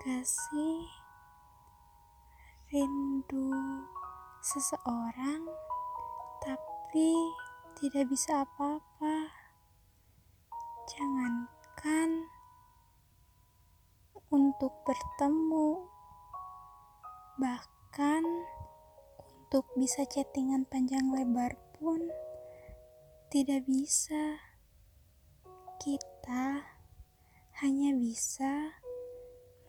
gak sih rindu seseorang tapi tidak bisa apa-apa? Jangankan untuk bertemu, bahkan untuk bisa chattingan panjang lebar pun tidak bisa. Kita hanya bisa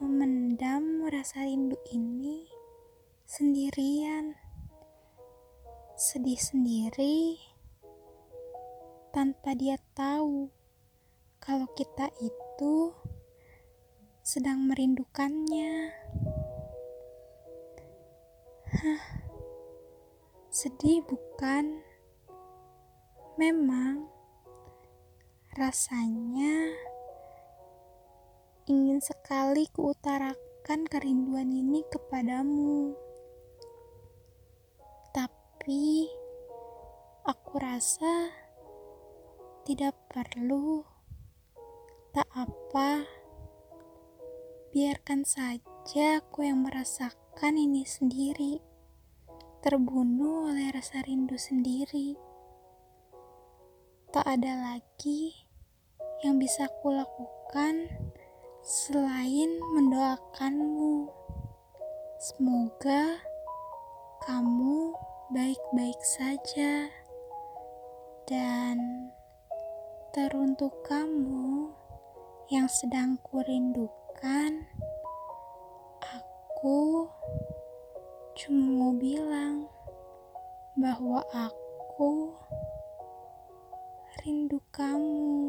memendam rasa rindu ini sendirian, sedih sendiri tanpa dia tahu kalau kita itu sedang merindukannya. Hah, sedih bukan? Memang rasanya ingin sekali kuutarakan kerinduan ini kepadamu. Tapi aku rasa tidak perlu. Tak apa. Biarkan saja aku yang merasakan ini sendiri. Terbunuh oleh rasa rindu sendiri. Tak ada lagi yang bisa aku lakukan selain mendoakanmu. Semoga kamu baik-baik saja, dan teruntuk kamu yang sedang kurindukan, aku cuma mau bilang bahwa aku rindu kamu.